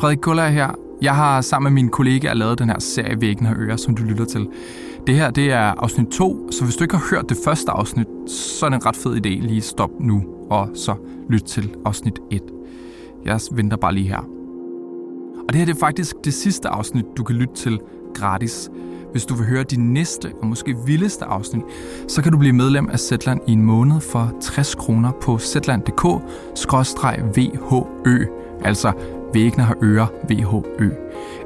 Frederik Kuller her. Jeg har sammen med mine kollegaer lavet den her serie Væggen har ører, som du lytter til. Det her, det er afsnit 2, så hvis du ikke har hørt det første afsnit, så er det en ret fed idé lige stop nu, og så lyt til afsnit 1. Jeg venter bare lige her. Og det her det er faktisk det sidste afsnit, du kan lytte til gratis. Hvis du vil høre de næste og måske vildeste afsnit, så kan du blive medlem af Zetland i en måned for 60 kroner på zetland.dk-vhø, altså væggene har øre VHØ,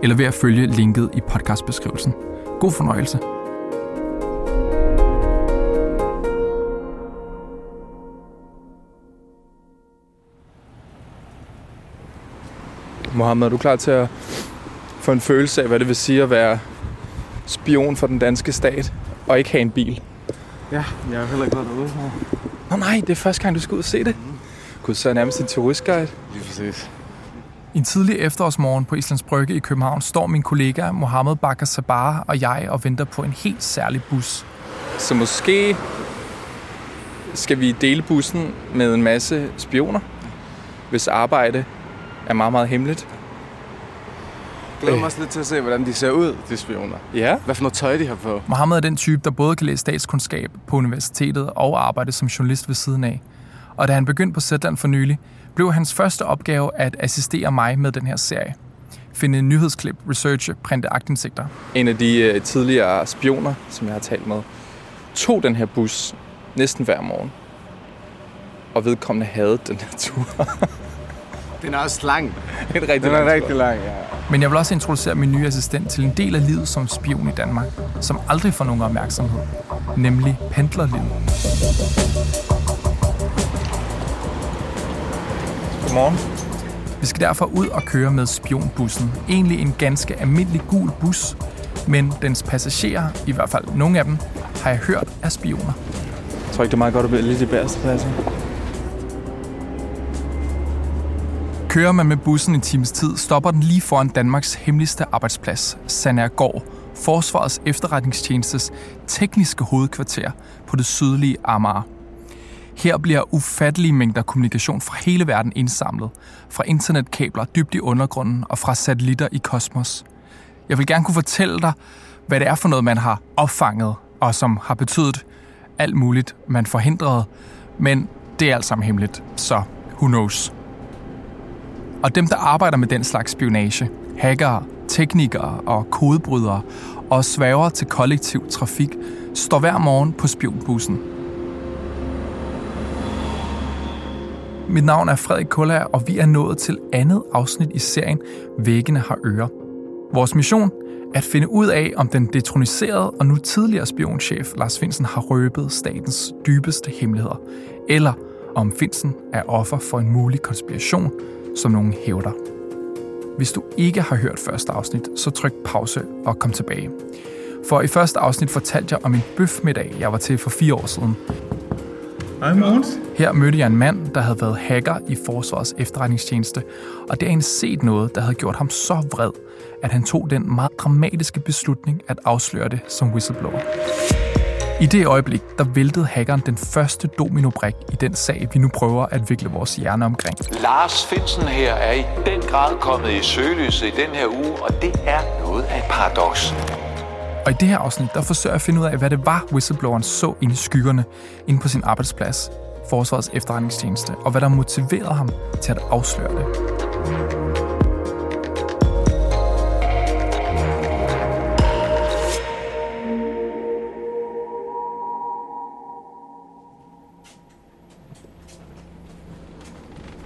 eller ved at følge linket i podcastbeskrivelsen. God fornøjelse. Mohammed, er du klar til at få en følelse af, hvad det vil sige at være spion for den danske stat og ikke have en bil? Ja, jeg har heller ikke været derude. Nå nej, det er første gang, du skal ud og se det. Gud, så er jeg nærmest en turistguide. Lige præcis. En tidlig efterårsmorgen på Islands Brygge i København står min kollega Mohammed Bakker Sabar og jeg og venter på en helt særlig bus. Så måske skal vi dele bussen med en masse spioner, hvis arbejde er meget, meget hemmeligt. Jeg glæder mig også lidt til at se, hvordan de ser ud, de spioner. Ja, Hvad for noget tøj, de har på. Mohammed er den type, der både kan læse statskundskab på universitetet og arbejde som journalist ved siden af. Og da han begyndte på Zetland for nylig, blev hans første opgave at assistere mig med den her serie. Finde nyhedsklip, researche, printe agtindsigter. en af de øh, tidligere spioner, som jeg har talt med, tog den her bus næsten hver morgen. Og vedkommende havde den her tur. Den er også lang. en rigtig Den lang er tur. rigtig lang, ja. Men jeg vil også introducere min nye assistent til en del af livet som spion i Danmark, som aldrig får nogen opmærksomhed, nemlig pendlerlivet. Godmorgen. Vi skal derfor ud og køre med spionbussen. Egentlig en ganske almindelig gul bus, men dens passagerer, i hvert fald nogle af dem, har jeg hørt er spioner. Jeg tror ikke, det er meget godt at blive lidt i bæreste pladsen. Kører man med bussen en times tid, stopper den lige foran Danmarks hemmeligste arbejdsplads, Sandergård, Forsvarets efterretningstjenestes tekniske hovedkvarter på det sydlige Amager. Her bliver ufattelige mængder kommunikation fra hele verden indsamlet, fra internetkabler dybt i undergrunden og fra satellitter i kosmos. Jeg vil gerne kunne fortælle dig, hvad det er for noget, man har opfanget, og som har betydet alt muligt, man forhindrede, men det er alt sammen hemmeligt, så who knows. Og dem, der arbejder med den slags spionage, hackere, teknikere og kodebrydere og svæver til kollektiv trafik, står hver morgen på spionbussen. Mit navn er Frederik Kuller, og vi er nået til andet afsnit i serien Væggene har ører. Vores mission er at finde ud af, om den detroniserede og nu tidligere spionchef Lars Finsen har røbet statens dybeste hemmeligheder, eller om Finsen er offer for en mulig konspiration, som nogen hævder. Hvis du ikke har hørt første afsnit, så tryk pause og kom tilbage. For i første afsnit fortalte jeg om en bøfmiddag, jeg var til for fire år siden. Hej, Måns. Her mødte jeg en mand, der havde været hacker i Forsvarets efterretningstjeneste, og det er en set noget, der havde gjort ham så vred, at han tog den meget dramatiske beslutning at afsløre det som whistleblower. I det øjeblik, der væltede hackeren den første dominobrik i den sag, vi nu prøver at vikle vores hjerne omkring. Lars Finsen her er i den grad kommet i søgelyset i den her uge, og det er noget af et paradoks. Og i det her afsnit, der forsøger jeg at finde ud af, hvad det var, whistlebloweren så inde i skyggerne, inde på sin arbejdsplads, Forsvarets efterretningstjeneste, og hvad der motiverede ham til at afsløre det.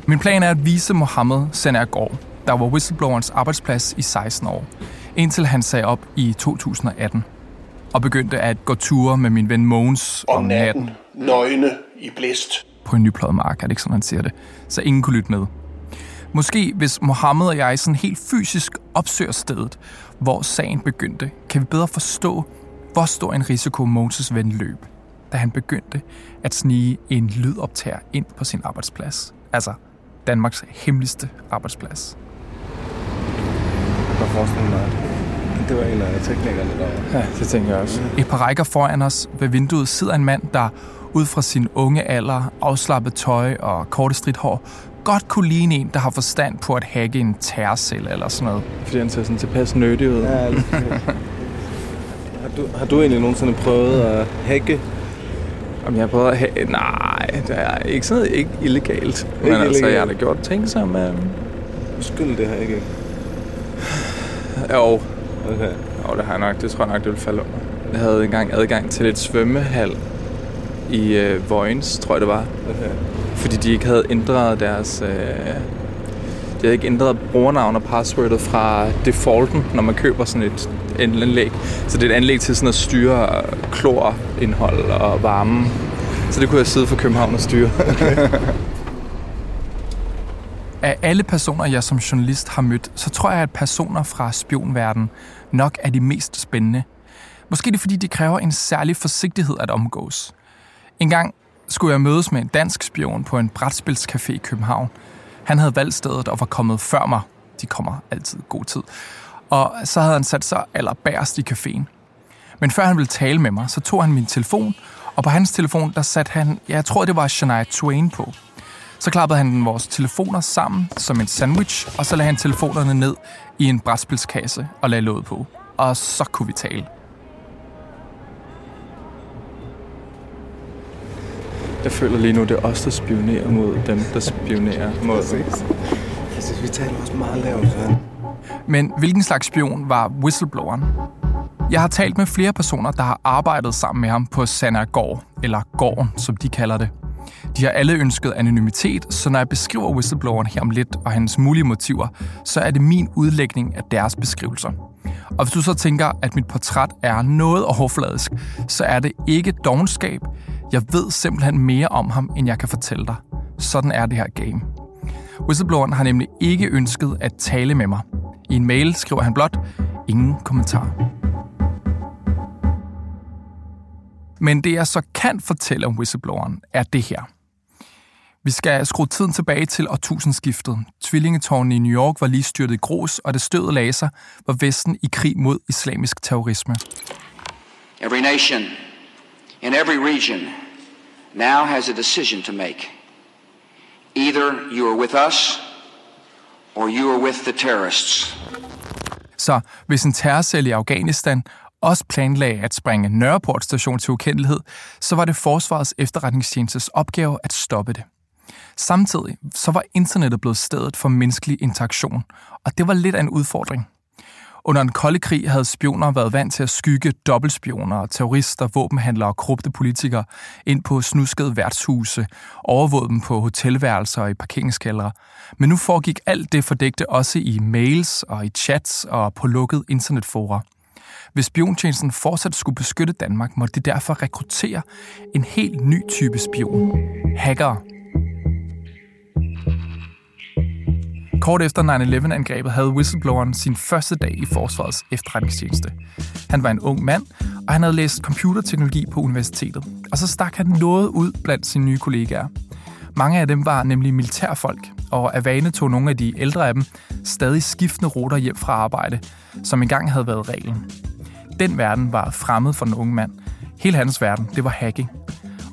Min plan er at vise Mohammed Senergaard, der var whistleblowerens arbejdsplads i 16 år, indtil han sagde op i 2018 og begyndte at gå ture med min ven Mogens om natten, nøgne i blæst. på en nypløjet mark, er det ikke sådan, han siger det, så ingen kunne lytte med. Måske hvis Mohammed og jeg sådan helt fysisk opsøger stedet, hvor sagen begyndte, kan vi bedre forstå, hvor stor en risiko Moses ven løb, da han begyndte at snige en lydoptager ind på sin arbejdsplads. Altså Danmarks hemmeligste arbejdsplads. Jeg kan forestille mig, at det var en af teknikerne, der. Ja, det tænker jeg også. Et par rækker foran os ved vinduet sidder en mand, der ud fra sin unge alder, afslappet tøj og korte stridthår, godt kunne ligne en, der har forstand på at hacke en terrorcelle eller sådan noget. Fordi han ser sådan tilpas nødig ud. Ja, har, du, har du egentlig nogensinde prøvet at hacke? Om jeg prøver at have... Nej, det er ikke sådan ikke illegalt. Men altså, illegalt. jeg har da gjort ting som... Øh... Skyld, det har jeg ikke. Jo, Okay. jo, det har jeg nok. Det tror jeg nok, det vil falde under. Jeg havde engang adgang til et svømmehal i øh, Vojens, tror jeg det var. okay. Fordi de ikke havde ændret deres... Øh... De havde ikke ændret brugernavn og passwordet fra defaulten, når man køber sådan et anlæg. Så det er et anlæg til sådan at styre klorindhold og varme. Så det kunne jeg sidde for København og styre. Af alle personer, jeg som journalist har mødt, så tror jeg, at personer fra spionverdenen nok er de mest spændende. Måske det er, fordi de kræver en særlig forsigtighed at omgås. En gang skulle jeg mødes med en dansk spion på en brætspilscafé i København. Han havde valgt stedet og var kommet før mig. De kommer altid god tid. Og så havde han sat sig allerbærst i caféen. Men før han ville tale med mig, så tog han min telefon, og på hans telefon, der satte han, ja, jeg tror, det var Shania Twain på. Så klappede han vores telefoner sammen som en sandwich, og så lagde han telefonerne ned i en brætspilskasse og lagde låget på. Og så kunne vi tale. Jeg føler lige nu, det er os, der spionerer mod dem, der spionerer mod Præcis. Præcis, vi taler også meget lavt, så Men hvilken slags spion var whistlebloweren? Jeg har talt med flere personer, der har arbejdet sammen med ham på Sandergård, eller Gården, som de kalder det. De har alle ønsket anonymitet, så når jeg beskriver whistlebloweren her om lidt og hans mulige motiver, så er det min udlægning af deres beskrivelser. Og hvis du så tænker, at mit portræt er noget overfladisk, så er det ikke dogenskab. Jeg ved simpelthen mere om ham, end jeg kan fortælle dig. Sådan er det her game. Whistlebloweren har nemlig ikke ønsket at tale med mig. I en mail skriver han blot, ingen kommentar. Men det jeg så kan fortælle om whistlebloweren, er det her. Vi skal skrue tiden tilbage til årtusindskiftet. Tvillingetårnen i New York var lige styrtet i grus, og det stødet lagde sig, var Vesten i krig mod islamisk terrorisme. Every nation in every region now has a decision to make. Either you are with us or you are with the terrorists. Så hvis en terrorcelle i Afghanistan også planlagde at sprænge Nørreport station til ukendelighed, så var det Forsvarets efterretningstjenestes opgave at stoppe det. Samtidig så var internettet blevet stedet for menneskelig interaktion, og det var lidt af en udfordring. Under den kolde krig havde spioner været vant til at skygge dobbeltspioner, terrorister, våbenhandlere og korrupte politikere ind på snuskede værtshuse, overvåge dem på hotelværelser og i parkeringskældre. Men nu foregik alt det fordægte også i mails og i chats og på lukket internetfora. Hvis spiontjenesten fortsat skulle beskytte Danmark, måtte de derfor rekruttere en helt ny type spion. Hackere. Kort efter 9-11-angrebet havde whistlebloweren sin første dag i Forsvarets efterretningstjeneste. Han var en ung mand, og han havde læst computerteknologi på universitetet. Og så stak han noget ud blandt sine nye kollegaer. Mange af dem var nemlig militærfolk, og af vane tog nogle af de ældre af dem stadig skiftende ruter hjem fra arbejde, som engang havde været reglen. Den verden var fremmed for den unge mand. Hele hans verden, det var hacking.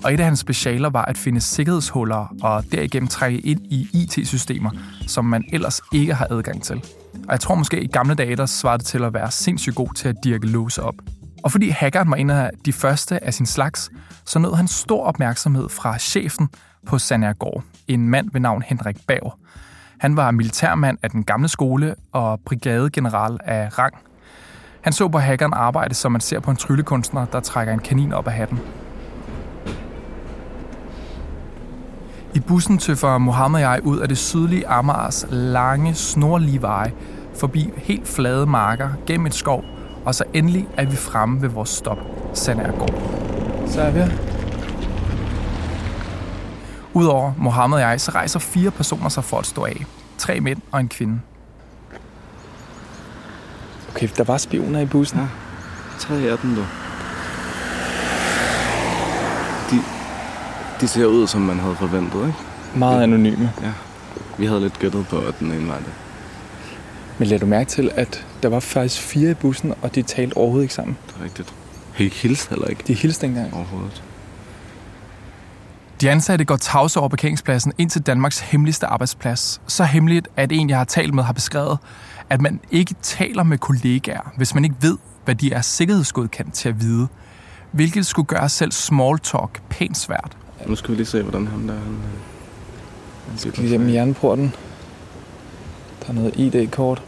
Og et af hans specialer var at finde sikkerhedshuller og derigennem trække ind i IT-systemer, som man ellers ikke har adgang til. Og jeg tror måske i gamle dage, der svarede det til at være sindssygt god til at dirke låse op. Og fordi hackeren var en af de første af sin slags, så nød han stor opmærksomhed fra chefen på Sanergård, en mand ved navn Henrik Bav. Han var militærmand af den gamle skole og brigadegeneral af rang. Han så på hackeren arbejde, som man ser på en tryllekunstner, der trækker en kanin op af hatten. I bussen tøffer Mohammed og jeg ud af det sydlige Amagers lange, snorlige veje, forbi helt flade marker, gennem et skov, og så endelig er vi fremme ved vores stop, Sandergård. Så er vi her. Udover Mohammed og jeg, så rejser fire personer sig for at stå af. Tre mænd og en kvinde. Okay, der var spioner i bussen. Ja. Tre af dem, du. De, de ser ud, som man havde forventet, ikke? Meget anonyme. Ja. Vi havde lidt gættet på, at den ene var det. Men lad du mærke til, at der var faktisk fire i bussen, og de talte overhovedet ikke sammen. Det er rigtigt. Helt hils heller ikke De hilste ikke engang. overhovedet. De ansatte går tavse over parkeringspladsen ind til Danmarks hemmeligste arbejdsplads. Så hemmeligt, at en, jeg har talt med, har beskrevet, at man ikke taler med kollegaer, hvis man ikke ved, hvad de er sikkerhedsgodkendt til at vide. Hvilket skulle gøre selv small talk pænt svært. Ja, nu skal vi lige se, hvordan ham der... Han, øh, han Skal lige gennem jernporten. Der er noget ID-kort.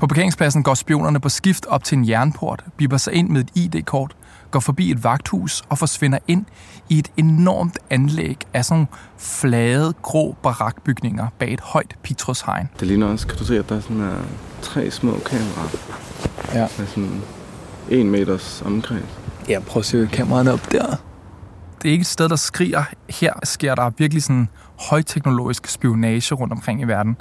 På parkeringspladsen går spionerne på skift op til en jernport, bipper sig ind med et ID-kort, går forbi et vagthus og forsvinder ind i et enormt anlæg af sådan flade, grå barakbygninger bag et højt pitrushegn. Det ligner også, kan du se, at der er sådan uh, tre små kameraer Ja. med sådan en meters omkreds. Ja, prøv at se kameraerne op der. Det er ikke et sted, der skriger. Her sker der virkelig sådan højteknologisk spionage rundt omkring i verden.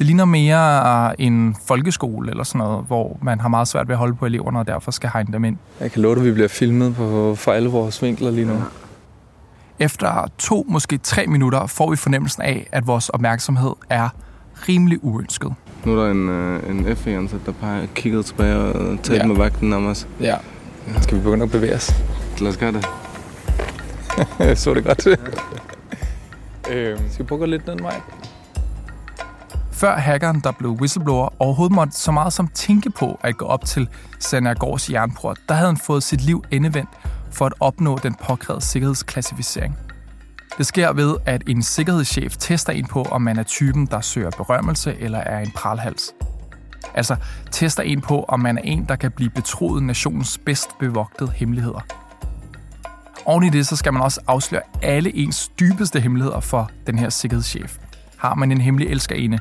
Det ligner mere en folkeskole eller sådan noget, hvor man har meget svært ved at holde på eleverne, og derfor skal hegne dem ind. Jeg kan love dig, at vi bliver filmet på, for alle vores vinkler lige nu. Efter to, måske tre minutter, får vi fornemmelsen af, at vores opmærksomhed er rimelig uønsket. Nu er der en, uh, en FE-ansat, der bare kigget tilbage og talt Ja. ja. med vagten om os. Ja. Skal vi begynde at bevæge os? Lad os gøre det. Jeg så det godt. øhm, skal vi prøve at gå lidt den vej? Før hackeren, der blev whistleblower, overhovedet måtte så meget som tænke på at gå op til Sandergaards jernport, der havde han fået sit liv endevendt for at opnå den påkrævede sikkerhedsklassificering. Det sker ved, at en sikkerhedschef tester en på, om man er typen, der søger berømmelse eller er en pralhals. Altså tester en på, om man er en, der kan blive betroet nationens bedst bevogtede hemmeligheder. Oven i det, så skal man også afsløre alle ens dybeste hemmeligheder for den her sikkerhedschef. Har man en hemmelig elskerinde?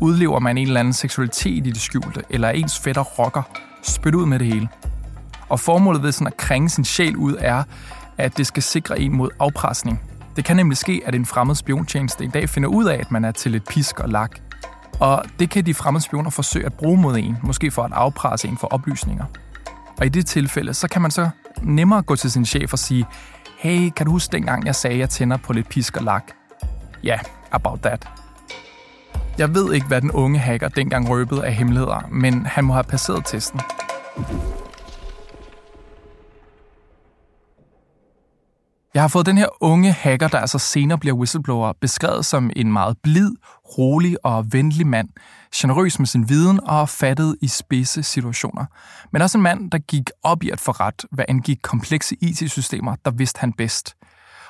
Udlever man en eller anden seksualitet i det skjulte? Eller er ens fætter rocker? Spyt ud med det hele. Og formålet ved sådan at krænge sin sjæl ud er, at det skal sikre en mod afpresning. Det kan nemlig ske, at en fremmed spiontjeneste en dag finder ud af, at man er til lidt pisk og lak. Og det kan de fremmede spioner forsøge at bruge mod en, måske for at afpresse en for oplysninger. Og i det tilfælde, så kan man så nemmere gå til sin chef og sige, hey, kan du huske dengang, jeg sagde, at jeg tænder på lidt pisk og lak? Ja, yeah, about that. Jeg ved ikke, hvad den unge hacker dengang røbede af hemmeligheder, men han må have passeret testen. Jeg har fået den her unge hacker, der altså senere bliver whistleblower, beskrevet som en meget blid, rolig og venlig mand, generøs med sin viden og fattet i spidse situationer. Men også en mand, der gik op i at få ret, hvad angik komplekse IT-systemer, der vidste han bedst.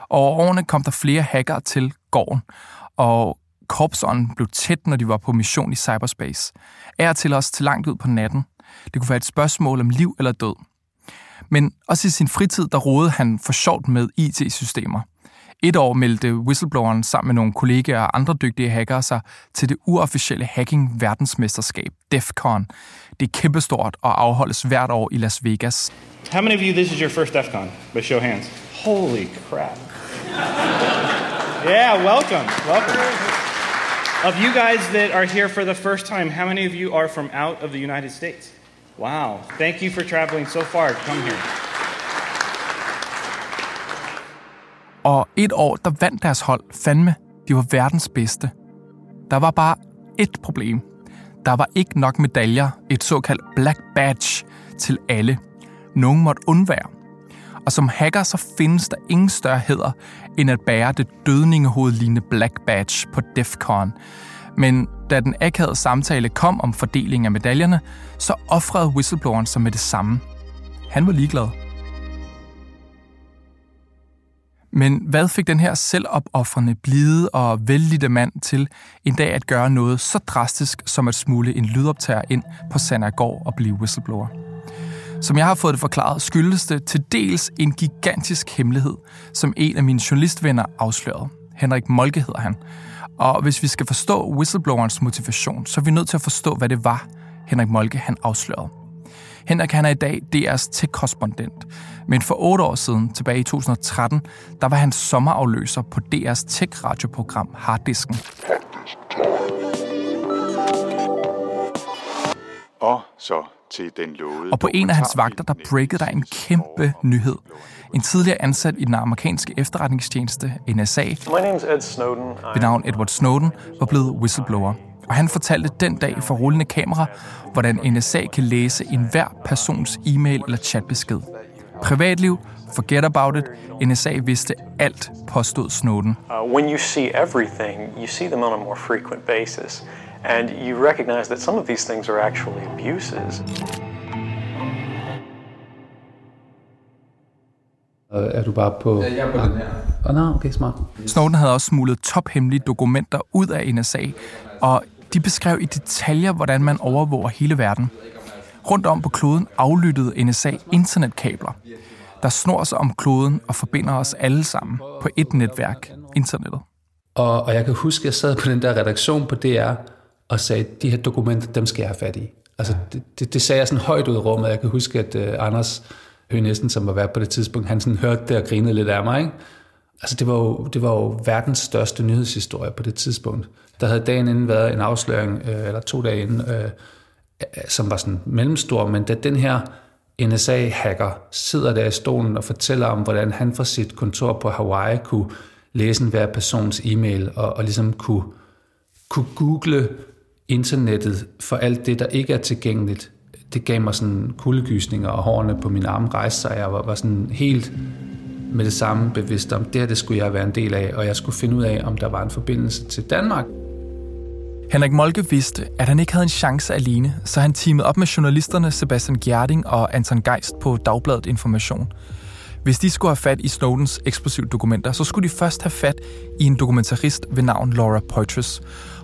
Og over årene kom der flere hackere til gården, og korpsånden blev tæt, når de var på mission i cyberspace. Er til os til langt ud på natten. Det kunne være et spørgsmål om liv eller død. Men også i sin fritid, der rodede han for sjovt med IT-systemer. Et år meldte whistlebloweren sammen med nogle kollegaer og andre dygtige hackere sig til det uofficielle hacking-verdensmesterskab, DEFCON. Det er kæmpestort og afholdes hvert år i Las Vegas. How many of you this is your first DEFCON? By show hands. Holy crap. yeah, welcome. Welcome. Of you guys that are here for the first time, how many of you are from out of the United States? Wow. Thank you for traveling so far to come here. Og et år, der vandt deres hold fandme. De var verdens bedste. Der var bare et problem. Der var ikke nok medaljer, et såkaldt black badge, til alle. Nogen måtte undvære. Og som hacker, så findes der ingen større heder, end at bære det dødningehovedlignende black badge på DEFCON. Men da den akavede samtale kom om fordeling af medaljerne, så offrede whistlebloweren sig med det samme. Han var ligeglad. Men hvad fik den her selvopoffrende, blide og vældige mand til en dag at gøre noget så drastisk som at smule en lydoptager ind på Sandergård og blive whistleblower? Som jeg har fået det forklaret, skyldes det til dels en gigantisk hemmelighed, som en af mine journalistvenner afslørede. Henrik Molke hedder han. Og hvis vi skal forstå whistleblowerens motivation, så er vi nødt til at forstå, hvad det var, Henrik Molke han afslørede. Henrik han er i dag DR's tech-korrespondent, men for otte år siden, tilbage i 2013, der var han sommerafløser på DR's tech-radioprogram Harddisken. Og så til den lovede Og på en af hans vagter, der breakede der en kæmpe nyhed. En tidligere ansat i den amerikanske efterretningstjeneste, NSA, Ed Snowden. ved navn Edward Snowden, var blevet whistleblower. Og han fortalte den dag for rullende kamera, hvordan NSA kan læse enhver persons e-mail eller chatbesked. Privatliv, forget about it. NSA vidste alt, påstod Snowden. Uh, when you see everything, you see them on a more frequent basis. And you recognize that some of these things are actually abuses. Er du bare på... Ja, jeg er på den her. Åh, oh, no, okay, smart. Snowden havde også smuglet tophemmelige dokumenter ud af NSA, og de beskrev i detaljer, hvordan man overvåger hele verden. Rundt om på kloden aflyttede NSA internetkabler, der snor sig om kloden og forbinder os alle sammen på et netværk, internettet. Og, og jeg kan huske, at jeg sad på den der redaktion på DR og sagde, de her dokumenter, dem skal jeg have fat i. Altså, det, det, det sagde jeg sådan højt ud i rummet. Jeg kan huske, at uh, Anders Høgh Nielsen, som var vært på det tidspunkt, han sådan hørte det og grinede lidt af mig. Ikke? Altså, det var, jo, det var jo verdens største nyhedshistorie på det tidspunkt. Der havde dagen inden været en afsløring, øh, eller to dage inden, øh, som var sådan mellemstor, men da den her NSA-hacker sidder der i stolen og fortæller om, hvordan han fra sit kontor på Hawaii kunne læse en hver persons e-mail og, og ligesom kunne, kunne google internettet for alt det, der ikke er tilgængeligt. Det gav mig sådan kuldegysninger, og hårene på min arme rejste sig. Jeg var, var sådan helt med det samme bevidst om, det her det skulle jeg være en del af, og jeg skulle finde ud af, om der var en forbindelse til Danmark. Henrik Molke vidste, at han ikke havde en chance alene, så han teamede op med journalisterne Sebastian Gjerding og Anton Geist på Dagbladet Information. Hvis de skulle have fat i Snowdens eksplosive dokumenter, så skulle de først have fat i en dokumentarist ved navn Laura Poitras,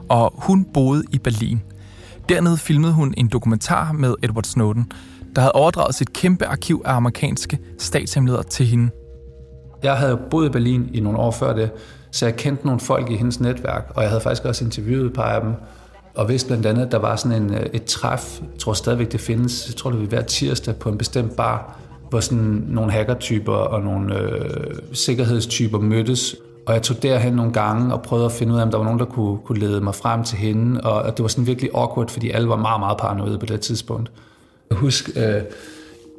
og hun boede i Berlin. Dernede filmede hun en dokumentar med Edward Snowden, der havde overdraget sit kæmpe arkiv af amerikanske statshemmeligheder til hende. Jeg havde boet i Berlin i nogle år før det, så jeg kendte nogle folk i hendes netværk, og jeg havde faktisk også interviewet et par af dem, og vidste blandt andet, at der var sådan en, øh, et træf, jeg tror stadigvæk det findes, jeg tror det vil være tirsdag på en bestemt bar, hvor sådan nogle hackertyper og nogle øh, sikkerhedstyper mødtes. Og jeg tog derhen nogle gange og prøvede at finde ud af, om der var nogen, der kunne, kunne lede mig frem til hende. Og det var sådan virkelig awkward, fordi alle var meget, meget paranoide på det tidspunkt. Jeg husker, øh,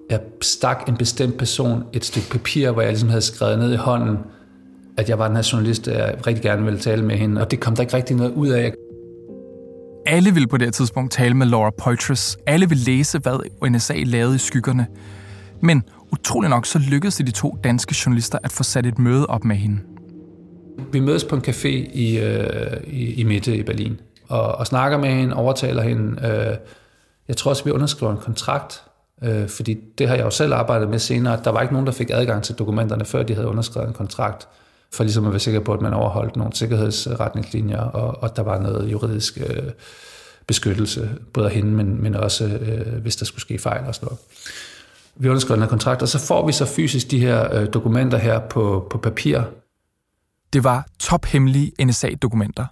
jeg stak en bestemt person et stykke papir, hvor jeg ligesom havde skrevet ned i hånden, at jeg var den her journalist, og jeg rigtig gerne ville tale med hende. Og det kom der ikke rigtig noget ud af. Alle ville på det tidspunkt tale med Laura Poitras. Alle ville læse, hvad NSA lavede i skyggerne. Men utrolig nok så lykkedes det de to danske journalister at få sat et møde op med hende. Vi mødes på en café i, øh, i, i Mitte i Berlin, og, og snakker med hende, overtaler hende. Øh, jeg tror også, vi underskriver en kontrakt, øh, fordi det har jeg jo selv arbejdet med senere. Der var ikke nogen, der fik adgang til dokumenterne, før de havde underskrevet en kontrakt, for ligesom at være sikker på, at man overholdt nogle sikkerhedsretningslinjer, og, og der var noget juridisk øh, beskyttelse, både af hende, men, men også øh, hvis der skulle ske fejl og sådan noget vi underskriver den her kontrakt, og så får vi så fysisk de her øh, dokumenter her på, på papir. Det var tophemmelige NSA-dokumenter.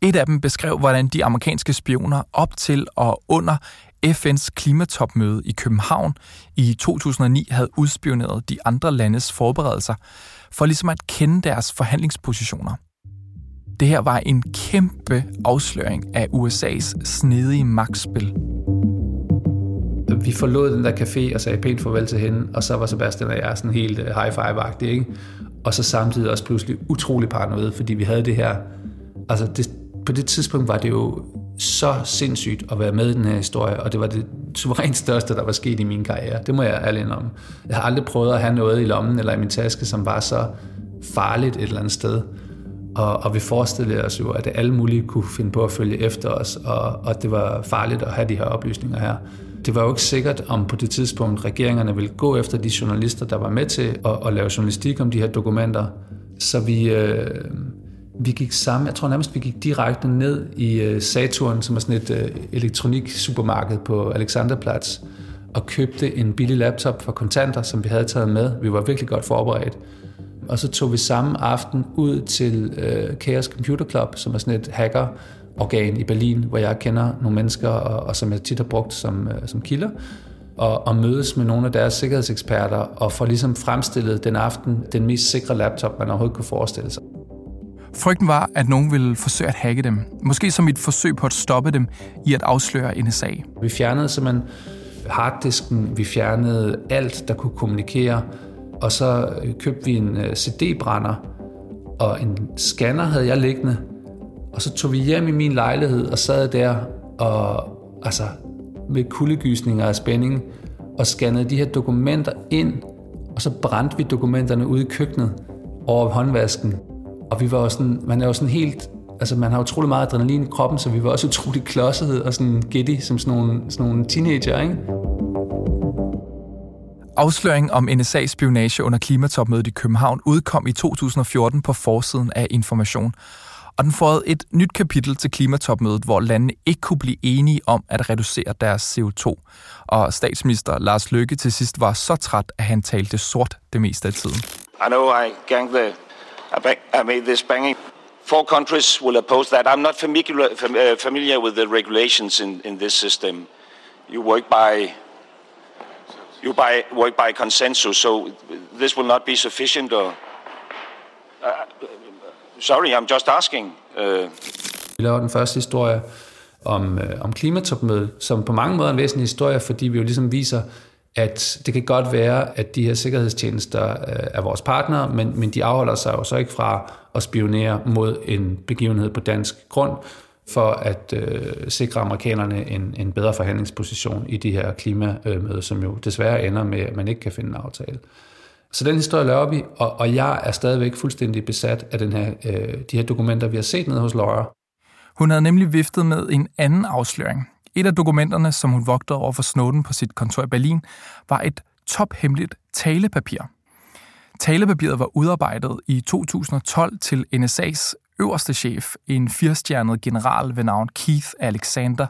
Et af dem beskrev, hvordan de amerikanske spioner op til og under FN's klimatopmøde i København i 2009 havde udspioneret de andre landes forberedelser for ligesom at kende deres forhandlingspositioner. Det her var en kæmpe afsløring af USA's snedige magtspil vi forlod den der café og sagde pænt farvel til hende, og så var Sebastian og jeg sådan helt øh, high five ikke? Og så samtidig også pludselig utrolig paranoid, fordi vi havde det her, altså det, på det tidspunkt var det jo så sindssygt at være med i den her historie, og det var det suverænt største, der var sket i min karriere. Det må jeg ærligt om. Jeg har aldrig prøvet at have noget i lommen eller i min taske, som var så farligt et eller andet sted. Og, og vi forestillede os jo, at alle mulige kunne finde på at følge efter os, og, og det var farligt at have de her oplysninger her det var jo ikke sikkert, om på det tidspunkt regeringerne ville gå efter de journalister, der var med til at, at lave journalistik om de her dokumenter. Så vi, øh, vi gik sammen, jeg tror nærmest, vi gik direkte ned i øh, Saturn, som er sådan et øh, elektronik supermarked på Alexanderplatz, og købte en billig laptop for kontanter, som vi havde taget med. Vi var virkelig godt forberedt. Og så tog vi samme aften ud til øh, Chaos Computer Club, som er sådan et hacker organ i Berlin, hvor jeg kender nogle mennesker, og, og som jeg tit har brugt som, øh, som kilder, og, og mødes med nogle af deres sikkerhedseksperter, og få ligesom fremstillet den aften den mest sikre laptop, man overhovedet kunne forestille sig. Frygten var, at nogen ville forsøge at hacke dem. Måske som et forsøg på at stoppe dem i at afsløre NSA. Vi fjernede simpelthen harddisken, vi fjernede alt, der kunne kommunikere, og så købte vi en øh, CD-brænder, og en scanner havde jeg liggende, og så tog vi hjem i min lejlighed og sad der og altså med kuldegysninger og spænding og scannede de her dokumenter ind Og så brændte vi dokumenterne ude i køkkenet over håndvasken. Og vi var jo sådan, man er jo sådan helt, altså man har utrolig meget adrenalin i kroppen, så vi var også utrolig klodset og sådan giddy som sådan nogle, sådan nogle teenager, ikke? Afsløringen om NSA's spionage under klimatopmødet i København udkom i 2014 på forsiden af Information. Og den fåede et nyt kapitel til klimatopmødet, hvor landene ikke kunne blive enige om at reducere deres CO2. Og statsminister Lars Løkke til sidst var så træt, at han talte sort det meste af tiden. I know I gang the, I, bang, I made this banging. Four countries will oppose that. I'm not familiar, uh, familiar with the regulations in, in this system. You work by you by, work by consensus, so this will not be sufficient. Or uh, sorry, I'm just asking. Uh, Vi laver den første historie om, øh, om klimatopmødet, som på mange måder er en væsentlig historie, fordi vi jo ligesom viser, at det kan godt være, at de her sikkerhedstjenester øh, er vores partnere, men, men de afholder sig jo så ikke fra at spionere mod en begivenhed på dansk grund, for at øh, sikre amerikanerne en, en bedre forhandlingsposition i de her klimamøder, som jo desværre ender med, at man ikke kan finde en aftale. Så den historie laver vi, og, og jeg er stadigvæk fuldstændig besat af den her, øh, de her dokumenter, vi har set nede hos Laura. Hun havde nemlig viftet med en anden afsløring. Et af dokumenterne, som hun vogtede over for Snowden på sit kontor i Berlin, var et tophemmeligt talepapir. Talepapiret var udarbejdet i 2012 til NSA's øverste chef, en firestjernet general ved navn Keith Alexander.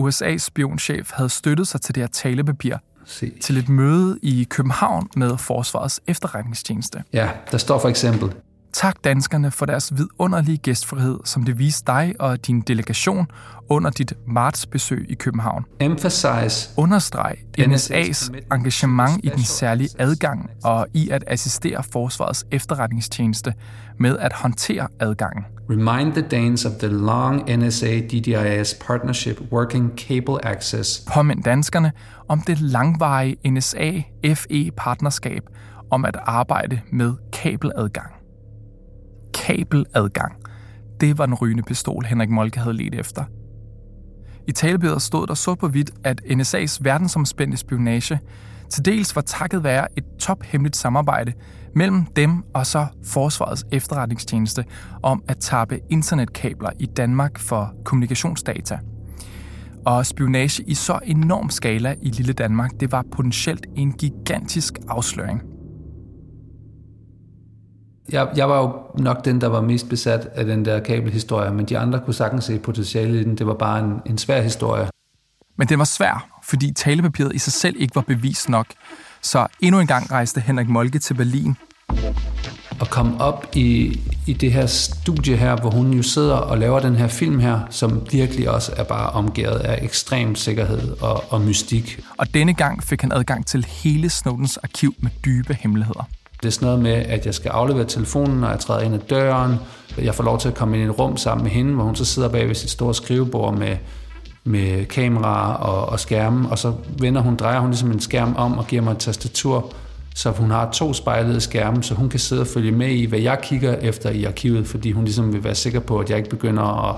USA's spionchef havde støttet sig til det her talepapir Se. til et møde i København med Forsvarets efterretningstjeneste. Ja, der står for eksempel, Tak danskerne for deres vidunderlige gæstfrihed, som det viste dig og din delegation under dit martsbesøg i København. emphasize Understreg NSA's engagement i den særlige adgang og i at assistere Forsvarets efterretningstjeneste med at håndtere adgangen. Remind the Danes of the long NSA-DDIS partnership working cable access. Påmind danskerne om det langvarige NSA-FE-partnerskab om at arbejde med kabeladgang. Kabeladgang. Det var den rygende pistol, Henrik Molke havde let efter. I talebilledet stod der sort på hvidt, at NSA's verdensomspændende spionage til dels var takket være et tophemmeligt samarbejde mellem dem og så Forsvarets efterretningstjeneste om at tappe internetkabler i Danmark for kommunikationsdata. Og spionage i så enorm skala i lille Danmark, det var potentielt en gigantisk afsløring. Jeg, jeg var jo nok den, der var mest besat af den der kabelhistorie, men de andre kunne sagtens se potentiale i den. Det var bare en, en svær historie. Men den var svær, fordi talepapiret i sig selv ikke var bevis nok. Så endnu en gang rejste Henrik Molke til Berlin. At komme op i, i det her studie her, hvor hun jo sidder og laver den her film her, som virkelig også er bare omgivet af ekstrem sikkerhed og, og mystik. Og denne gang fik han adgang til hele Snowdens arkiv med dybe hemmeligheder. Det er sådan noget med, at jeg skal aflevere telefonen, når jeg træder ind ad døren. Jeg får lov til at komme ind i et rum sammen med hende, hvor hun så sidder bag ved sit store skrivebord med, med kamera og, og skærme, og så vender hun, drejer hun ligesom en skærm om og giver mig et tastatur, så hun har to spejlede skærme, så hun kan sidde og følge med i, hvad jeg kigger efter i arkivet, fordi hun ligesom vil være sikker på, at jeg ikke begynder at,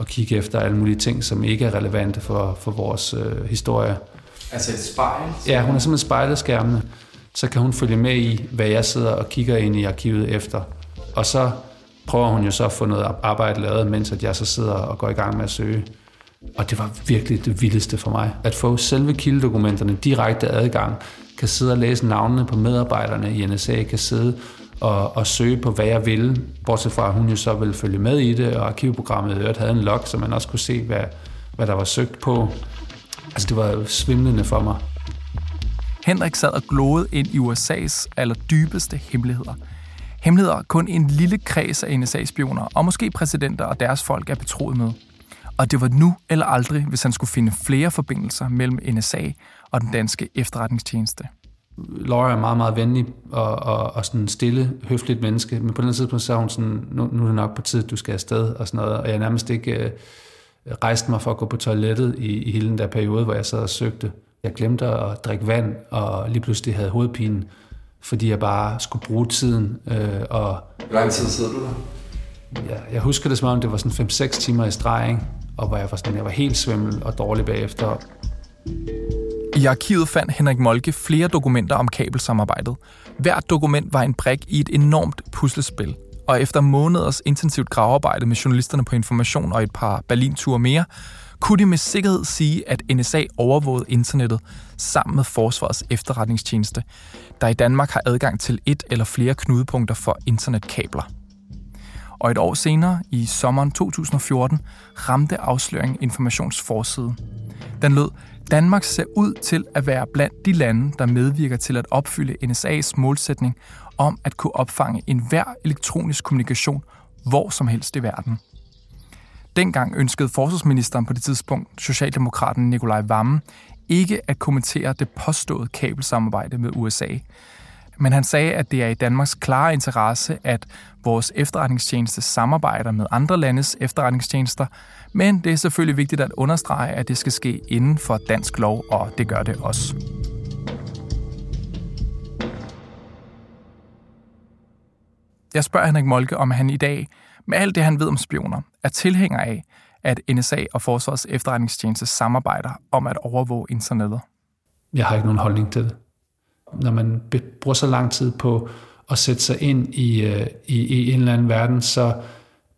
at kigge efter alle mulige ting, som ikke er relevante for, for vores øh, historie. Altså et spejl? Ja, hun har simpelthen spejlet skærmene. Så kan hun følge med i, hvad jeg sidder og kigger ind i arkivet efter. Og så prøver hun jo så at få noget arbejde lavet, mens at jeg så sidder og går i gang med at søge. Og det var virkelig det vildeste for mig. At få selve kildedokumenterne direkte adgang, kan sidde og læse navnene på medarbejderne i NSA, kan sidde og, og søge på, hvad jeg vil, bortset fra, at hun jo så ville følge med i det, og arkivprogrammet i øvrigt havde en log, så man også kunne se, hvad, hvad der var søgt på. Altså, det var svimlende for mig. Henrik sad og gloede ind i USA's allerdybeste hemmeligheder. Hemmeligheder kun en lille kreds af NSA-spioner, og måske præsidenter og deres folk er betroet med. Og det var nu eller aldrig, hvis han skulle finde flere forbindelser mellem NSA og den danske efterretningstjeneste. Laura er meget, meget venlig og, og, og sådan stille, høfligt menneske, men på den tidspunkt er hun sådan, nu, nu er det nok på tid, du skal afsted og sådan noget, og jeg nærmest ikke øh, rejste mig for at gå på toilettet i, i hele den der periode, hvor jeg sad og søgte. Jeg glemte at drikke vand, og lige pludselig havde hovedpine, fordi jeg bare skulle bruge tiden. Øh, og Hvor lang tid sidder du der? Ja, jeg husker det som om, det var sådan 5-6 timer i streg, ikke? Og hvor jeg var, sådan, jeg var helt svimmel og dårlig bagefter. I I arkivet fandt Henrik Molke flere dokumenter om kabelsamarbejdet. Hvert dokument var en brik i et enormt puslespil. Og efter måneders intensivt gravearbejde med journalisterne på Information og et par Berlin-ture mere, kunne de med sikkerhed sige, at NSA overvågede internettet sammen med Forsvarets efterretningstjeneste, der i Danmark har adgang til et eller flere knudepunkter for internetkabler. Og et år senere, i sommeren 2014, ramte afsløringen informationsforsiden. Den lød, Danmark ser ud til at være blandt de lande, der medvirker til at opfylde NSA's målsætning om at kunne opfange enhver elektronisk kommunikation hvor som helst i verden. Dengang ønskede forsvarsministeren på det tidspunkt, Socialdemokraten Nikolaj Vammen, ikke at kommentere det påståede kabelsamarbejde med USA. Men han sagde, at det er i Danmarks klare interesse, at vores efterretningstjeneste samarbejder med andre landes efterretningstjenester, men det er selvfølgelig vigtigt at understrege, at det skal ske inden for dansk lov, og det gør det også. Jeg spørger Henrik Molke, om han i dag, med alt det han ved om spioner, er tilhænger af, at NSA og Forsvarets efterretningstjeneste samarbejder om at overvåge internettet. Jeg har ikke nogen holdning til det. Når man bruger så lang tid på at sætte sig ind i, øh, i, i en eller anden verden, så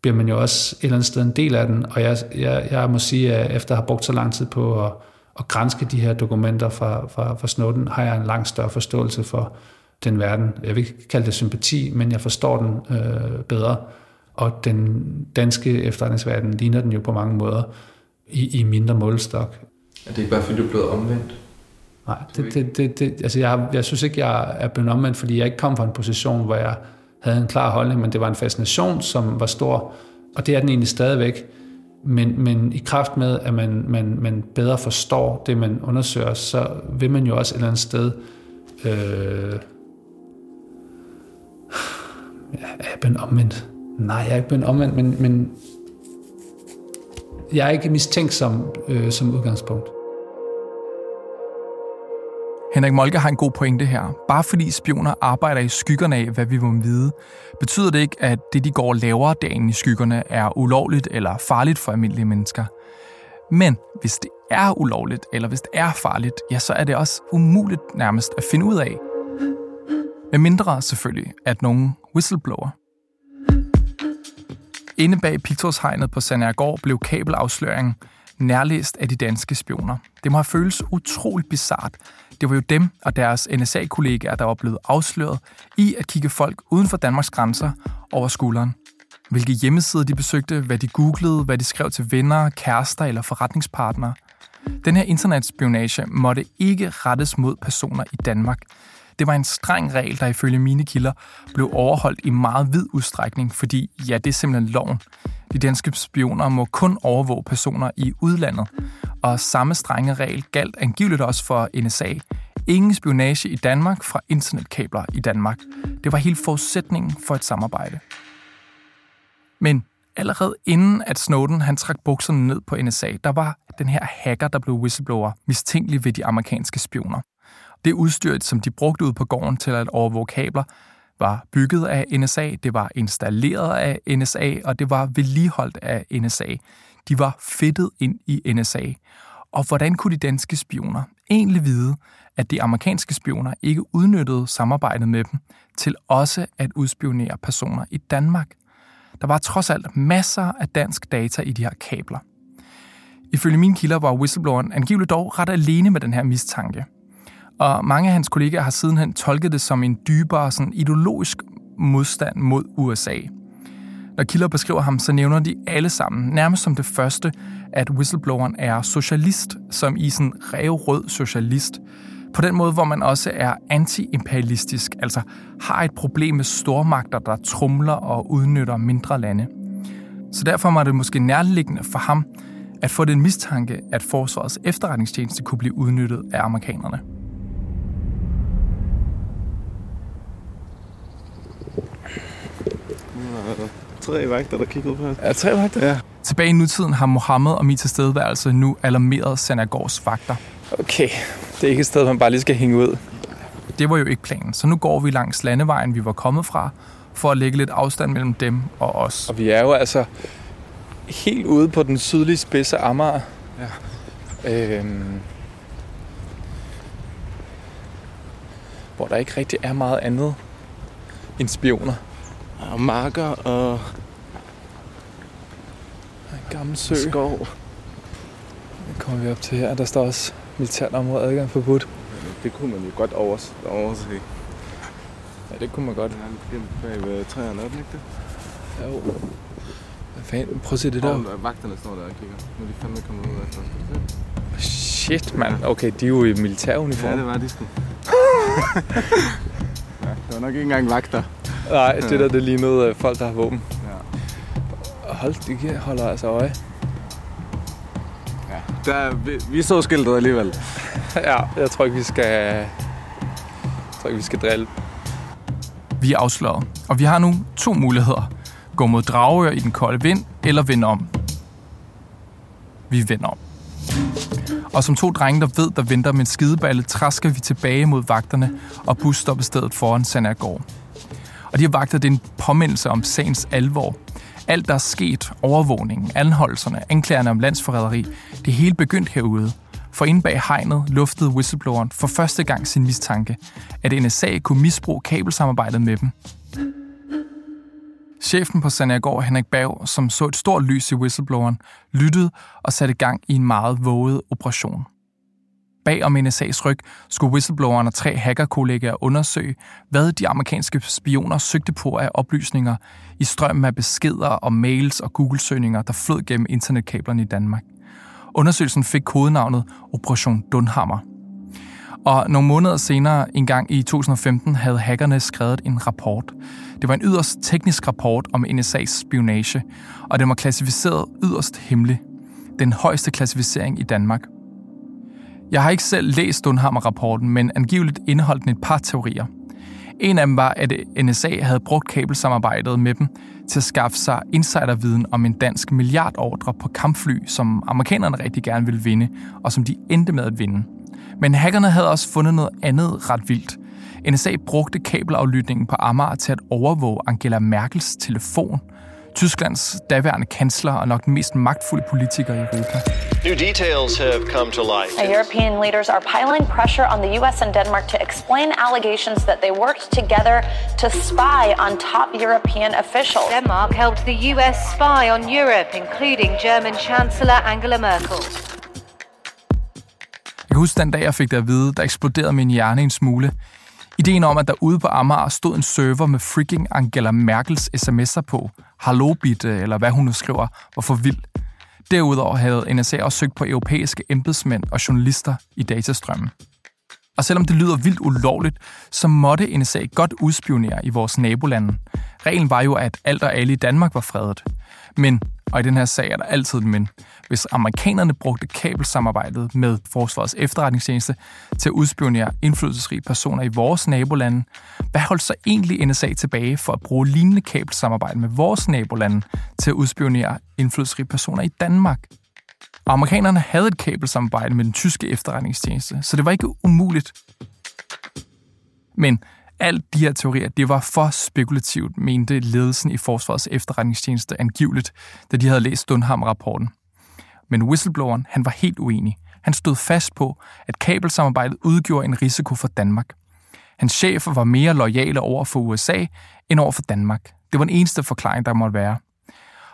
bliver man jo også et eller andet sted en del af den. Og jeg, jeg, jeg må sige, at efter at have brugt så lang tid på at, at grænske de her dokumenter fra, fra, fra Snowden, har jeg en langt større forståelse for den verden. Jeg vil ikke kalde det sympati, men jeg forstår den øh, bedre. Og den danske efterretningsverden ligner den jo på mange måder i, i mindre målestok. Er det ikke bare, fordi du er blevet omvendt? Nej, det, det, det, det, altså jeg, jeg synes ikke, jeg er blevet omvendt, fordi jeg ikke kom fra en position, hvor jeg havde en klar holdning, men det var en fascination, som var stor, og det er den egentlig stadigvæk. Men, men i kraft med, at man, man, man bedre forstår det, man undersøger, så vil man jo også et eller andet sted øh, er jeg blevet omvendt? Nej, jeg er ikke blevet omvendt, men, men jeg er ikke mistænkt som, øh, som udgangspunkt. Henrik Molke har en god pointe her. Bare fordi spioner arbejder i skyggerne af, hvad vi må vide, betyder det ikke, at det, de går lavere dagen i skyggerne, er ulovligt eller farligt for almindelige mennesker. Men hvis det er ulovligt, eller hvis det er farligt, ja, så er det også umuligt nærmest at finde ud af. Med mindre selvfølgelig, at nogen whistleblower. Inde bag pigtrådshegnet på Sandærgård blev kabelafsløringen nærlæst af de danske spioner. Det må have føles utroligt bizart. Det var jo dem og deres NSA-kollegaer, der var blevet afsløret i at kigge folk uden for Danmarks grænser over skulderen. Hvilke hjemmesider de besøgte, hvad de googlede, hvad de skrev til venner, kærester eller forretningspartnere. Den her internetspionage måtte ikke rettes mod personer i Danmark. Det var en streng regel, der ifølge mine kilder blev overholdt i meget vid udstrækning, fordi ja, det er simpelthen loven. De danske spioner må kun overvåge personer i udlandet, og samme strenge regel galt angiveligt også for NSA. Ingen spionage i Danmark fra internetkabler i Danmark. Det var helt forudsætningen for et samarbejde. Men allerede inden at Snowden han trak bukserne ned på NSA, der var den her hacker, der blev whistleblower, mistænkelig ved de amerikanske spioner. Det udstyr, som de brugte ud på gården til at overvåge kabler, var bygget af NSA, det var installeret af NSA, og det var vedligeholdt af NSA. De var fedtet ind i NSA. Og hvordan kunne de danske spioner egentlig vide, at de amerikanske spioner ikke udnyttede samarbejdet med dem til også at udspionere personer i Danmark? Der var trods alt masser af dansk data i de her kabler. Ifølge mine kilder var whistlebloweren angiveligt dog ret alene med den her mistanke. Og mange af hans kollegaer har sidenhen tolket det som en dybere sådan ideologisk modstand mod USA. Når kilder beskriver ham, så nævner de alle sammen, nærmest som det første, at whistlebloweren er socialist, som i sådan revrød socialist. På den måde, hvor man også er antiimperialistisk, altså har et problem med stormagter, der trumler og udnytter mindre lande. Så derfor var det måske nærliggende for ham at få den mistanke, at forsvarets efterretningstjeneste kunne blive udnyttet af amerikanerne. Tre vagter, der kigger ud på os. Ja, tre vagter? Ja. Tilbage i nutiden har Mohammed og min tilstedeværelse nu alarmeret Sanagårds vagter. Okay, det er ikke et sted, man bare lige skal hænge ud. Det var jo ikke planen, så nu går vi langs landevejen, vi var kommet fra, for at lægge lidt afstand mellem dem og os. Og vi er jo altså helt ude på den sydlige spids af Amager. Ja. Øhm, hvor der ikke rigtig er meget andet end spioner. Og marker og en gammel sø. skov. Det kommer vi op til her. Der står også militært område adgang forbudt. Det kunne man jo godt overs overse. Ja, det kunne man godt. Ja, bag ved træerne, er ikke det? Jo. Hvad fanden? Prøv at se det der. Og vagterne står der og kigger. Nu er de fandme kommet ud af det. Shit, mand. Okay, de er jo i militæruniform. Ja, det var de sgu. ja, det var nok ikke engang vagter. Nej, det der, det lignede øh, folk, der har våben. Ja. Hold, de holder altså øje. Ja. Der, vi, vi så skiltet alligevel. ja, jeg tror ikke, vi skal... Jeg tror ikke, vi skal drille. Vi er afsløret, og vi har nu to muligheder. Gå mod Dragør i den kolde vind, eller vende om. Vi vender om. Og som to drenge, der ved, der venter med en skideballe, træsker vi tilbage mod vagterne og busstoppestedet foran Sandergård. Og de har vagtet den påmindelse om sagens alvor. Alt, der er sket, overvågningen, anholdelserne, anklagerne om landsforræderi, det hele begyndt herude. For inde bag hegnet luftede whistlebloweren for første gang sin mistanke, at NSA kunne misbruge kabelsamarbejdet med dem. Chefen på Sandergård, Henrik Bav, som så et stort lys i whistlebloweren, lyttede og satte gang i en meget våget operation. Bag om NSA's ryg skulle whistlebloweren og tre hackerkollegaer undersøge, hvad de amerikanske spioner søgte på af oplysninger i strømmen af beskeder og mails og Google-søgninger, der flød gennem internetkablerne i Danmark. Undersøgelsen fik kodenavnet Operation Dunhammer. Og nogle måneder senere, en gang i 2015, havde hackerne skrevet en rapport. Det var en yderst teknisk rapport om NSA's spionage, og den var klassificeret yderst hemmelig. Den højeste klassificering i Danmark. Jeg har ikke selv læst Dunhammer-rapporten, men angiveligt indeholdt den et par teorier. En af dem var, at NSA havde brugt kabelsamarbejdet med dem til at skaffe sig insiderviden om en dansk milliardordre på kampfly, som amerikanerne rigtig gerne ville vinde, og som de endte med at vinde. Men hackerne havde også fundet noget andet ret vildt. NSA brugte kabelaflytningen på Amager til at overvåge Angela Merkels telefon. Tysklands daværende kansler og nok den mest magtfulde politiker i Europa. New details have come to light. European leaders are piling pressure on the US and Denmark to explain allegations that they worked together to spy on top European officials. Denmark helped the US spy on Europe, including German Chancellor Angela Merkel. Jeg kan huske den dag, jeg fik det at vide, der eksploderede min hjerne en smule. Ideen om, at der ude på Amager stod en server med freaking Angela Merkels sms'er på, Harlobit, øh, eller hvad hun nu skriver, var for vild. Derudover havde NSA også søgt på europæiske embedsmænd og journalister i datastrømmen. Og selvom det lyder vildt ulovligt, så måtte NSA godt udspionere i vores nabolande. Reglen var jo, at alt og alle i Danmark var fredet. Men, og i den her sag er der altid et men, hvis amerikanerne brugte kabelsamarbejdet med Forsvarets efterretningstjeneste til at udspionere indflydelsesrige personer i vores nabolande, hvad holdt så egentlig NSA tilbage for at bruge lignende kabelsamarbejde med vores nabolande til at udspionere indflydelsesrige personer i Danmark? Og amerikanerne havde et kabelsamarbejde med den tyske efterretningstjeneste, så det var ikke umuligt. Men alt de her teorier, det var for spekulativt, mente ledelsen i Forsvarets efterretningstjeneste angiveligt, da de havde læst Dunham-rapporten. Men whistlebloweren, han var helt uenig. Han stod fast på, at kabelsamarbejdet udgjorde en risiko for Danmark. Hans chefer var mere lojale over for USA end over for Danmark. Det var den eneste forklaring, der måtte være.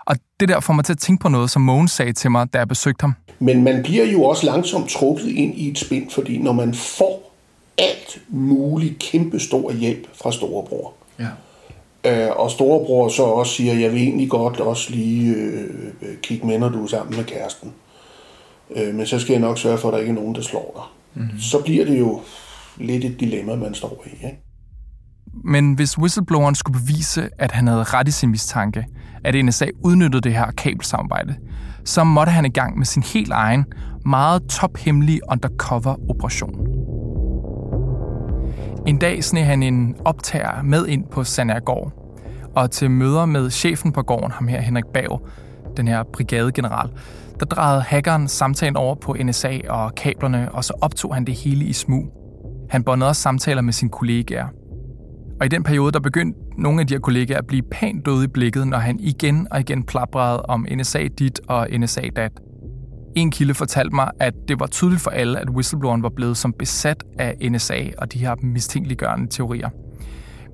Og det der får mig til at tænke på noget, som Mogens sagde til mig, da jeg besøgte ham. Men man bliver jo også langsomt trukket ind i et spind, fordi når man får alt muligt kæmpestor hjælp fra storebror, Ja. øh, og storebror så også siger, jeg vil egentlig godt også lige øh, kigge med, når du er sammen med kæresten. Øh, men så skal jeg nok sørge for, at der ikke er nogen, der slår dig. Mhm. Mm-hmm. Så bliver det jo lidt et dilemma, man står i. Ikke? Men hvis whistlebloweren skulle bevise, at han havde ret i sin mistanke, at NSA udnyttede det her kabelsamarbejde, så måtte han i gang med sin helt egen, meget tophemmelige undercover-operation. En dag sne han en optager med ind på Sandergård, og til møder med chefen på gården, ham her Henrik Bav, den her brigadegeneral, der drejede hackeren samtalen over på NSA og kablerne, og så optog han det hele i smug. Han båndede også samtaler med sine kollegaer. Og i den periode, der begyndte nogle af de her kollegaer at blive pænt døde i blikket, når han igen og igen plabrede om NSA dit og NSA dat. En kilde fortalte mig, at det var tydeligt for alle, at whistlebloweren var blevet som besat af NSA og de her mistænkeliggørende teorier.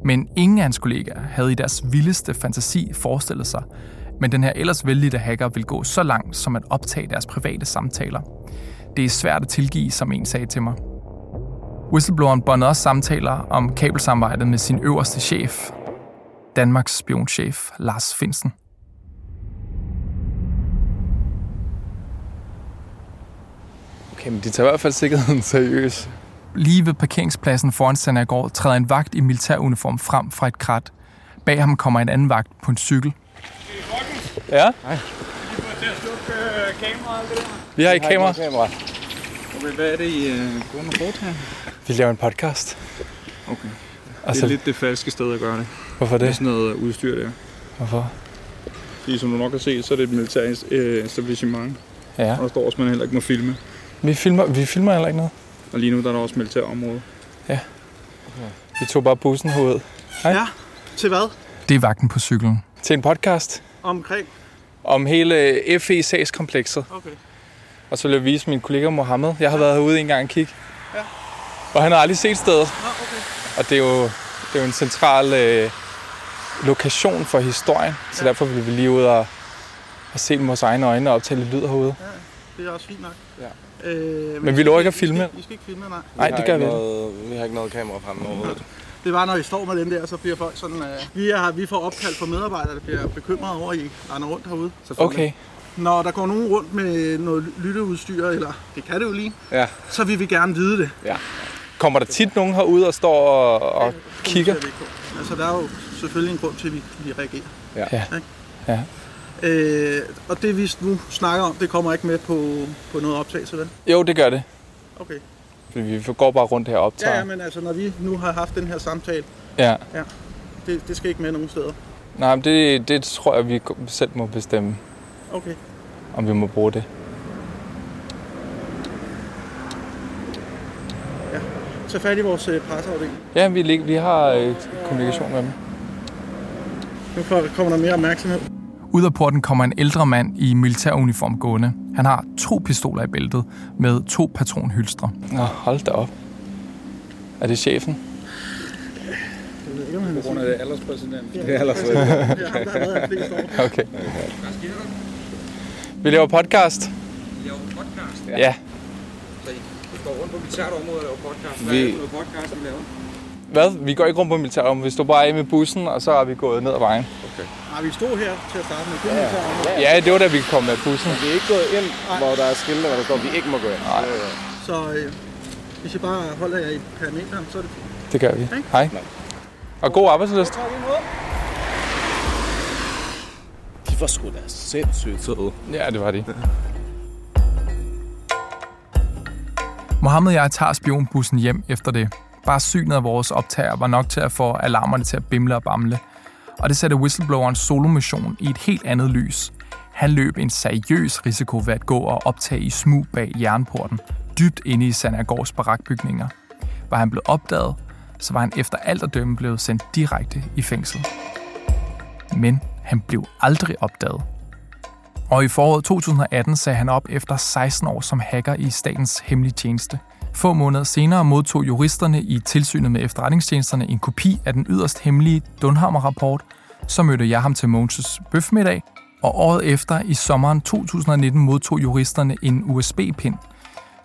Men ingen af hans kollegaer havde i deres vildeste fantasi forestillet sig, men den her ellers vældige hacker vil gå så langt som at optage deres private samtaler. Det er svært at tilgive, som en sagde til mig. Whistlebloweren båndede også samtaler om kabelsamarbejdet med sin øverste chef, Danmarks spionchef Lars Finsen. Okay, men de tager i hvert fald sikkerheden seriøs. Lige ved parkeringspladsen foran Sandergaard træder en vagt i militæruniform frem fra et krat. Bag ham kommer en anden vagt på en cykel. Ja? øh, Vi har ikke kamera. kamera. Okay, hvad er det, I går med foretage? Vi laver en podcast. Okay. Det Altså- er lidt det falske sted at gøre det. Hvorfor det? Med sådan noget udstyr der. Hvorfor? Fordi som du nok har set, så er det et militært øh, etablissement. Ja. Og der står også, at man heller ikke må filme. Vi filmer, vi filmer heller ikke noget. Og lige nu der er der også militærområde. Ja. Vi tog bare bussen herud. Hej. Ja, til hvad? Det er vagten på cyklen. Til en podcast Omkring? om hele FE-sagskomplekset. Okay. Og så vil jeg vise min kollega Mohammed. Jeg har været herude en gang og kigge. Ja. Og han har aldrig set stedet. Nå, okay. Og det er jo, det er jo en central øh, lokation for historien. Så Ja. derfor vil vi lige ud og, og se med vores egne øjne og optage lidt lyd herude. Ja, det er også fint nok. Ja. Øh, Men vi skal lover ikke at I filme. skal, I skal ikke filme, nej. Nej, det gør vi ikke. Vi har ikke noget kamera frem overhovedet. Det var, når I står med den der, så bliver folk sådan... Øh, vi, er, vi får opkald fra medarbejdere, der bliver bekymrede over, at I render rundt herude. Okay. Når der går nogen rundt med noget lytteudstyr, eller det kan det jo lige, Ja. så vil vi gerne vide det. ja. Kommer der tit nogen herude og står og, og kigger? Vi. Altså, der er jo selvfølgelig en grund til, at vi, vi reagerer. Ja. Ikke? Ja. Øh, og det, vi nu snakker om, det kommer ikke med på, på noget optagelse, vel? Jo, det gør det. Okay. Fordi vi går bare rundt her og optager. Ja, ja, men altså, når vi nu har haft den her samtale, Ja. ja, det, det skal ikke med nogen steder. Nej, men det, det tror jeg, vi selv må bestemme, Okay. om vi må bruge det. Tag fat i vores øh, presseafdeling. Ja, vi, vi har øh, kommunikation med dem. Nu kommer der mere opmærksomhed. Ud af porten kommer en ældre mand i militæruniform gående. Han har to pistoler i bæltet med to patronhylstre. Nå, hold da op. Er det chefen? På grund af det alderspræsident. Det er alderspræsident. Det er år. Okay. Vi laver podcast. Vi laver podcast. Ja. Så I står rundt på militært område og laver podcast. Hvad Vi- er det podcast, I laver? Hvad? Vi går ikke rundt på militæret. Vi stod bare af med bussen, og så er vi gået ned ad vejen. Okay. Nej, vi stod her til at starte med. Det er ja. Ja, det var da vi kom med bussen. Vi er ikke gået ind, hvor der er skilte, hvor der står, at vi ikke må gå ind. Nej. Så øh, hvis I bare holder jer i parameteren, så er det fint. Det gør vi. Hej. Og god arbejdsløst. De var sgu da sindssygt søde. Ja, det var de. Mohammed og jeg tager spionbussen hjem efter det. Bare synet af vores optager var nok til at få alarmerne til at bimle og bamle. Og det satte whistleblowerens solomission i et helt andet lys. Han løb en seriøs risiko ved at gå og optage i smug bag jernporten, dybt inde i Sandergårds barakbygninger. Var han blevet opdaget, så var han efter alt at dømme blevet sendt direkte i fængsel. Men han blev aldrig opdaget. Og i foråret 2018 sagde han op efter 16 år som hacker i statens hemmelige tjeneste. Få måneder senere modtog juristerne i tilsynet med efterretningstjenesterne en kopi af den yderst hemmelige Dunhammer-rapport. Så mødte jeg ham til Mogens bøfmiddag, og året efter, i sommeren 2019, modtog juristerne en USB-pind.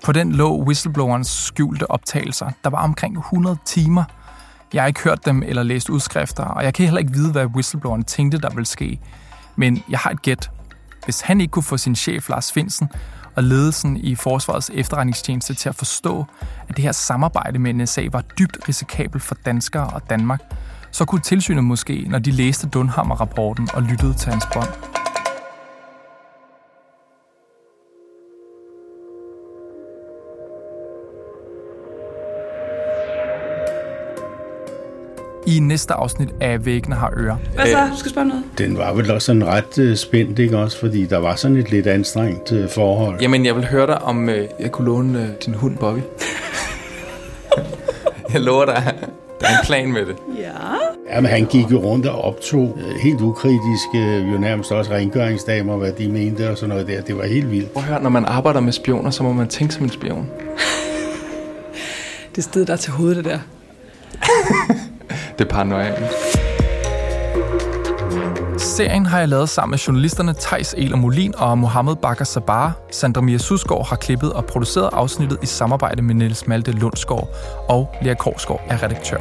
På den lå whistleblowerens skjulte optagelser. Der var omkring 100 timer. Jeg har ikke hørt dem eller læst udskrifter, og jeg kan heller ikke vide, hvad whistlebloweren tænkte, der ville ske. Men jeg har et gæt. Hvis han ikke kunne få sin chef Lars Finsen og ledelsen i Forsvarets efterretningstjeneste til at forstå, at det her samarbejde med NSA var dybt risikabelt for danskere og Danmark, så kunne tilsynet måske, når de læste Dunhammer-rapporten og lyttede til hans bånd. I næste afsnit af Væggene har ører. Hvad så? Du skal spørge noget. Den var vel også sådan ret uh, spændt, ikke også? Fordi der var sådan et lidt anstrengt uh, forhold. Jamen, jeg vil høre dig, om øh, jeg kunne låne øh, din hund, Bobby. jeg lover dig, der er en plan med det. Ja. Jamen, han gik jo rundt og optog øh, helt ukritisk, øh, jo nærmest også rengøringsdamer, hvad de mente og sådan noget der. Det var helt vildt. Prøv at høre, når man arbejder med spioner, så må man tænke som en spion. Det sted, der er til hovedet, det der. Det er paranoia. Serien har jeg lavet sammen med journalisterne Tejs Eler Molin og Mohammed Bakker Sabar. Sandra Mia Susgaard har klippet og produceret afsnittet i samarbejde med Niels Malte Lundsgaard, og Lea Korsgaard er redaktør.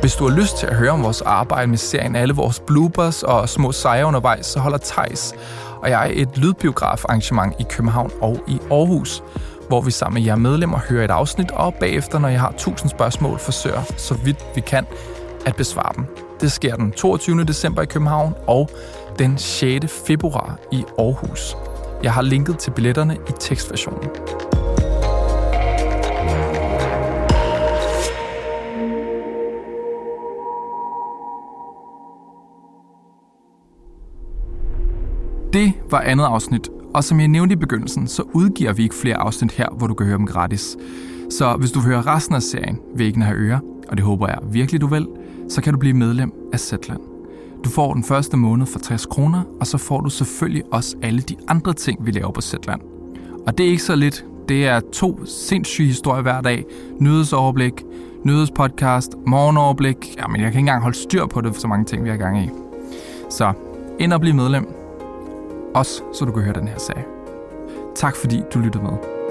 Hvis du har lyst til at høre om vores arbejde med serien, alle vores bloopers og små sejre undervejs, så holder Tejs og jeg et lydbiograf arrangement i København og i Aarhus, hvor vi sammen med jer medlemmer hører et afsnit, og bagefter, når jeg har 1000 spørgsmål, forsøger så vidt vi kan at besvare dem. Det sker den 22. december i København og den 6. februar i Aarhus. Jeg har linket til billetterne i tekstversionen. Det var andet afsnit, og som jeg nævnte i begyndelsen, så udgiver vi ikke flere afsnit her, hvor du kan høre dem gratis. Så hvis du vil høre resten af serien, Væggene har ører, og det håber jeg virkelig du vil, så kan du blive medlem af Zetland. Du får den første måned for 60 kroner, og så får du selvfølgelig også alle de andre ting, vi laver på Zetland. Og det er ikke så lidt. Det er to sindssyge historier hver dag. Nyhedsoverblik, nyhedspodcast, morgenoverblik. Jamen, jeg kan ikke engang holde styr på det, for så mange ting, vi har gang i. Så ind og bliv medlem. Også så du kan høre den her sag. Tak fordi du lyttede med.